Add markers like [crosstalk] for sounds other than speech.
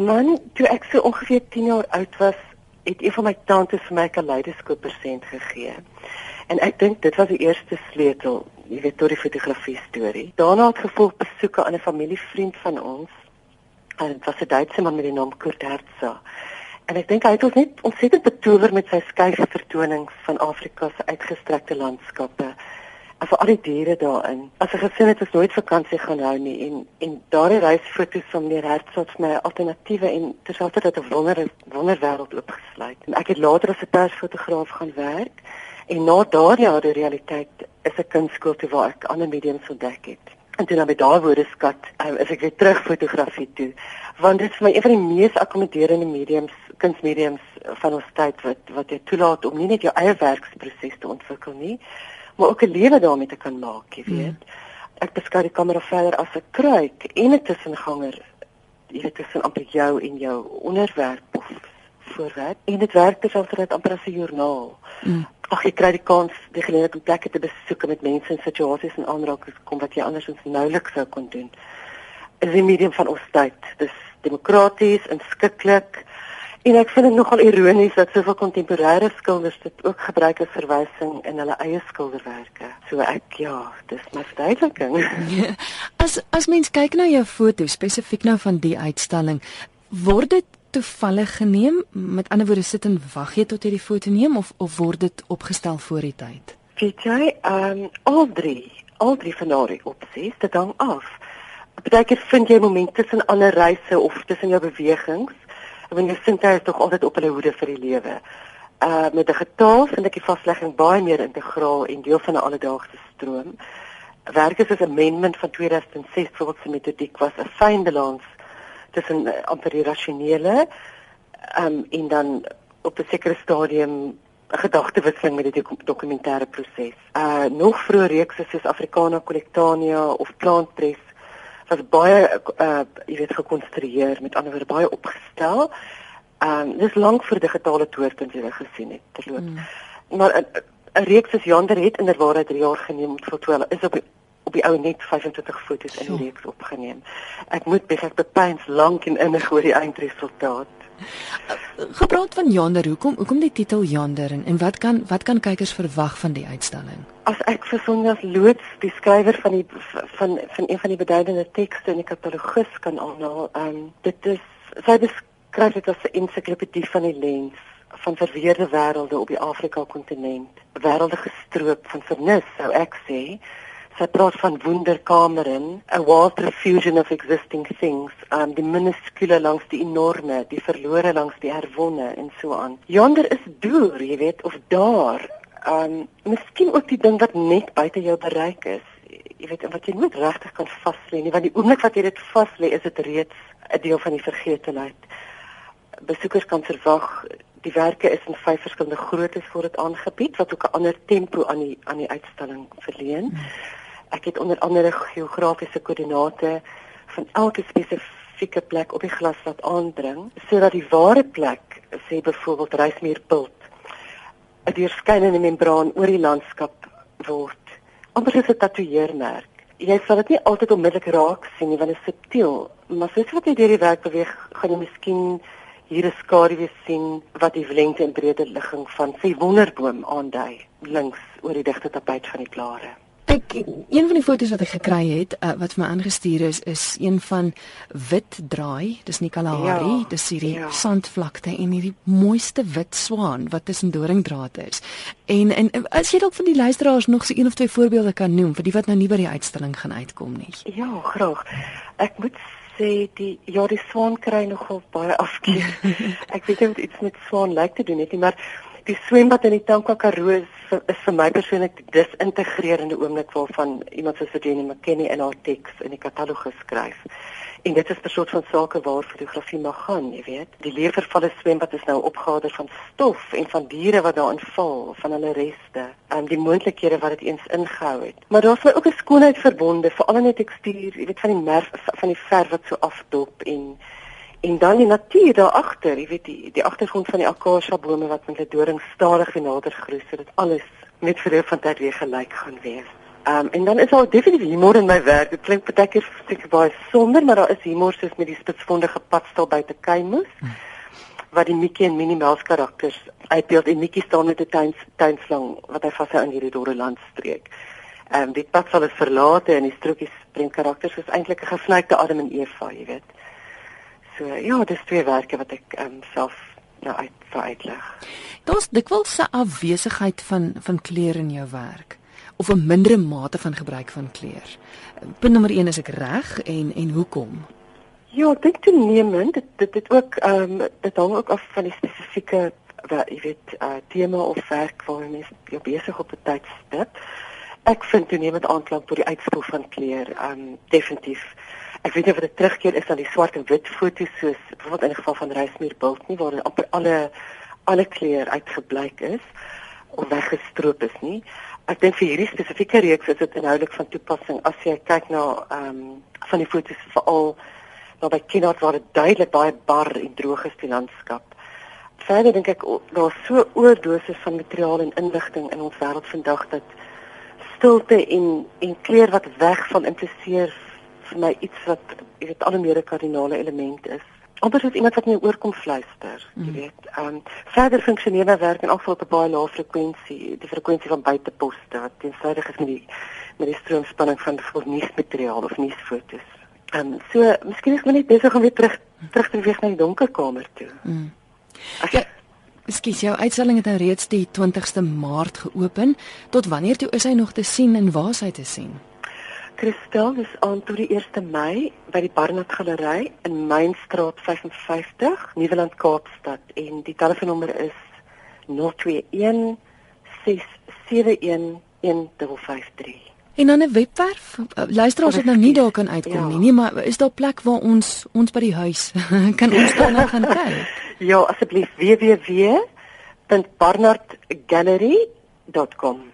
Man, toe ek so ongeveer 10 jaar oud was, het een van my tantes vir my 'n kaleidoskoop persent gegee. En ek dink dit was die eerste sleutel, jy weet, tot die fotografie storie. Daarna het gevolg besoeke aan 'n familievriend van ons. En dit was 'n Duitse man met die naam Kurt Herzog. En ek dink hy het ons net ontsettend betower met sy skyfe vertonings van Afrika se uitgestrekte landskappe vir al die diere daarin. As 'n gesin het ons nooit vakansie gaan hou nie en en daardie reisfoto's van meneer Hertzog my alternatiewe en terselfdertyd 'n wonder wonderwêreld oopgesluit. En ek het later as 'n persfotograaf gaan werk en na daardie jare realiteit is 'n kunstskool toe waar ek ander mediums ontdek het. En toe na my daai woordeskat, um, is ek weer terug fotografie toe want dit is vir my een van die mees akkommoderende mediums kunsmediums van ons tyd wat wat jou toelaat om nie net jou eie werksproses te ontwikkel nie, maar ook 'n lewe daarmee te kan maak, jy weet. Mm. Ek beskou die kamera verder as 'n kruik en 'n tussenganger, jy weet tussen amper jou en jou onderwerp of voorwerp. En dit werk terselfdertyd amper as 'n joernaal. Mm. Ag jy kry die kans die geleentheid om plekke te besoek met mense en situasies en aanrakings kom wat jy andersins nouliks sou kon doen. Is die medium van ons tyd. Dis demokraties, inskikkelik, En ek vind dit nogal ironies dat soveel kontemporêre skilders dit ook gebruik as verwysing in hulle eie skilderwerke. So ek ja, dis my verduideliking. [laughs] Ja, as as mens kyk na jou foto spesifiek nou van die uitstalling, word dit toevallig geneem? Met ander woorde sit en wag jy tot jy die foto neem of of word dit opgestel voor die tyd? Weet jy, ehm um, al drie, al drie van daardie opsies, dit hang af. Partykeer vind jy momente tussen ander reise of tussen jou bewegings want jy sien jy is tog altyd op hulle hoede vir die lewe. Uh met digitaal vind ek die vaslegging baie meer integraal en deel van 'n alledaagse stroom. Werk is 'n amendment van 2006 vir wat se metodiek was 'n fyn balans tussen uh, amper die rasionele um en dan op 'n sekere stadium 'n gedagtewisseling met die dokumentêre proses. Uh nog vroeë reekse soos Africana Collectania of Plant Press was baie uh jy weet gekonstrueer met ander woorde baie opgestel. Um dis lank vir digitale toerpunt jy gesien het te loop. Mm. Maar 'n reeks soos Jander het inderwaarheid 3 jaar geneem om te voltooi. Is op die, op die ou net 25 foto's in die reeks opgeneem. Ek moet besig bepeins lank en innig oor die eindresultaat. Gepraat van Jander, hoekom hoekom die titel Jander en, en wat kan wat kan kykers verwag van die uitstalling? As ek vir Sonja Loots, die skrywer van die van van een van die beduidende tekste in die katalogus kan aanhaal, ehm um, dit is sy beskryf dit as 'n ensiklopedie van die lens van verweerde wêrelde op die Afrika kontinent, wêrelde gestroop van vernis, sou ek sê sy praat van wonderkamerin, a wild profusion of existing things, um die minuskule langs die enorme, die verlore langs die herwonne en so aan. Yonder is deur, jy weet, of daar. Um miskien ook die ding wat net buite jou bereik is. Jy weet wat jy nooit regtig kan vaslê nie, want die oomblik wat jy dit vaslê, is dit reeds 'n deel van die vergetelheid. Besoekers kan verwag die werke is in vyf verskillende groottes voor dit aangebied wat ook 'n ander tempo aan die aan die uitstalling verleen. Hmm. Ek het onder andere geografiese koördinate van elke spesifieke plek op die glas wat aandring sodat die ware plek sê byvoorbeeld Reismeerpult 'n deurskynende membraan oor die landskap word. amper soos 'n tatoeëermerk. Jy sal dit nie altyd onmiddellik raak sien nie want dit is subtiel, maar soos wat jy deur die werk beweeg, gaan jy miskien hier 'n skaduwee sien wat die lengte en breedte ligging van sy wonderboom aandui links oor die digte tapuit van die blare. Ek een van die foto's wat ek gekry het uh, wat vir my aangestuur is is een van wit draai. Dis nie Kalahari, ja, dis hierdie ja. sandvlakte en hierdie mooiste wit swaan wat tussen doringdraad is. En en as jy dalk van die luisteraars nog so een of twee voorbeelde kan noem vir die wat nou nie by die uitstalling gaan uitkom nie. Ja, graag. Ek moet sê die ja, die swaan kry nogal baie afkeer. [laughs] ek weet nie wat iets met swaan lyk te doen het nie, maar die swembad in die Tankwa Karoo is, is vir my persoonlik die disintegrerende oomblik waarvan iemand soos Jenny McKennie in haar teks in die katalogus skryf. En dit is 'n soort van sake waar fotografie mag gaan, jy weet. Die leefvervalle swembad is nou opgehader van stof en van diere wat daarin val, van hulle reste, um, die moontlikhede wat dit eens ingehou het. Maar daar's ook 'n skoonheid verbonde, veral in die tekstuur, jy weet van die merf van die verf wat so afdop en En dan die natuur daar agter, jy weet die die agtergrond van die akasia bome wat met hulle doring stadig nader groei sodat alles net vir 'n van tyd weer gelyk gaan wees. Ehm um, en dan is daar definitief humor in my werk. Dit klink baie keer seker baie somber, maar daar is humor soos met die spitsvondige padstal by te Keimus. Hmm wat die Mickey en Minnie Mouse karakters uitbeeld en Mickey staan met 'n tuin tuinslang wat hy vashou in hierdie dorre landstreek. Ehm um, die pad sal is verlate en die strokies bring karakters is eintlik 'n gevlekte Adam en Eva, jy weet. So ja, dis twee werke wat ek ehm um, self nou uit uitleg. Daar's dikwels 'n afwesigheid van van kleur in jou werk of 'n mindere mate van gebruik van kleur. Punt nommer 1 is ek reg en en hoekom? Ja, ek dink toenemend dit dit het ook ehm um, dit hang ook af van die spesifieke wat jy weet uh tema of werk waarmee mens besig op 'n tydstip. Ek vind toenemend aanklank tot die uitspoel van kleur ehm um, definitief. Ek weet nie of dit terugkeer is aan die swart en wit foto's soos byvoorbeeld in die geval van Reismuur Bult nie waar alle alle kleur uitgebleik is of weggestroop is nie. Ek dink vir hierdie spesifieke reeks is dit inhoudelik van toepassing as jy kyk na ehm um, van die foto's veral maar by Kennard waar dit duidelik baie bar en droog is die landskap. Verder dink ek daar's so oordoses van materiaal en inligting in ons wêreld vandag dat stilte en en kleur wat weg van impliseer vir my iets wat jy weet al 'n meer kardinale element is. Anders is iemand wat my oorkom fluister, jy mm. weet. Ehm um, verder funksioneer my werk in afval op 'n baie lae frekwensie, die frekwensie van buiteposte wat teenstrydig is met die met die stroomspanning van nuusmateriaal of nuusfoto's. Ehm um, so miskien is my net besig om weer terug terug te beweeg na die donker kamer toe. Mm. Ja, miskien jou uitstalling het nou reeds die 20ste Maart geopen. Tot wanneer toe is hy nog te sien en waar is hy te sien? Kristel is aan tot die 1ste Mei by die Barnard Galery in Mainstraat 55, Nieuweland Kaapstad en die telefoonnommer is 021 671 1553. En dan 'n webwerf. Luister ons het nou nie daar kan uitkom ja. nie, nie, maar is daar plek waar ons ons by die huis [laughs] kan ons dan nou gaan kyk? [laughs] Ja, asseblief www.barnardgallery.com